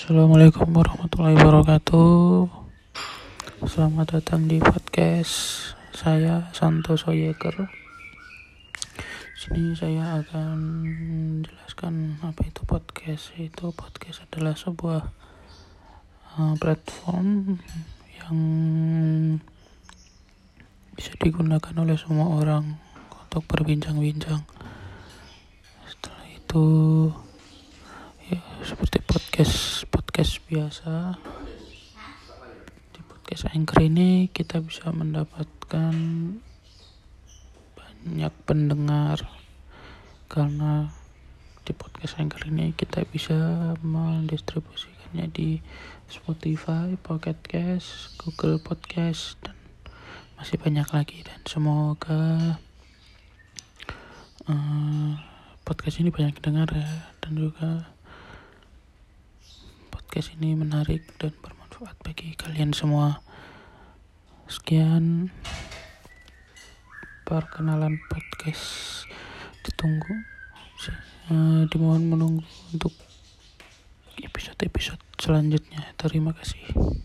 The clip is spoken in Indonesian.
Assalamualaikum warahmatullahi wabarakatuh. Selamat datang di podcast saya Santoso Yeker Sini saya akan menjelaskan apa itu podcast. Itu podcast adalah sebuah uh, platform yang bisa digunakan oleh semua orang untuk berbincang-bincang. Setelah itu ya seperti podcast biasa. Di podcast anchor ini kita bisa mendapatkan banyak pendengar. Karena di podcast anchor ini kita bisa mendistribusikannya di Spotify, Pocket Cast, Google Podcast dan masih banyak lagi. Dan semoga uh, podcast ini banyak dengar ya. Dan juga podcast ini menarik dan bermanfaat bagi kalian semua. Sekian perkenalan podcast. Ditunggu. Uh, dimohon menunggu untuk episode-episode selanjutnya. Terima kasih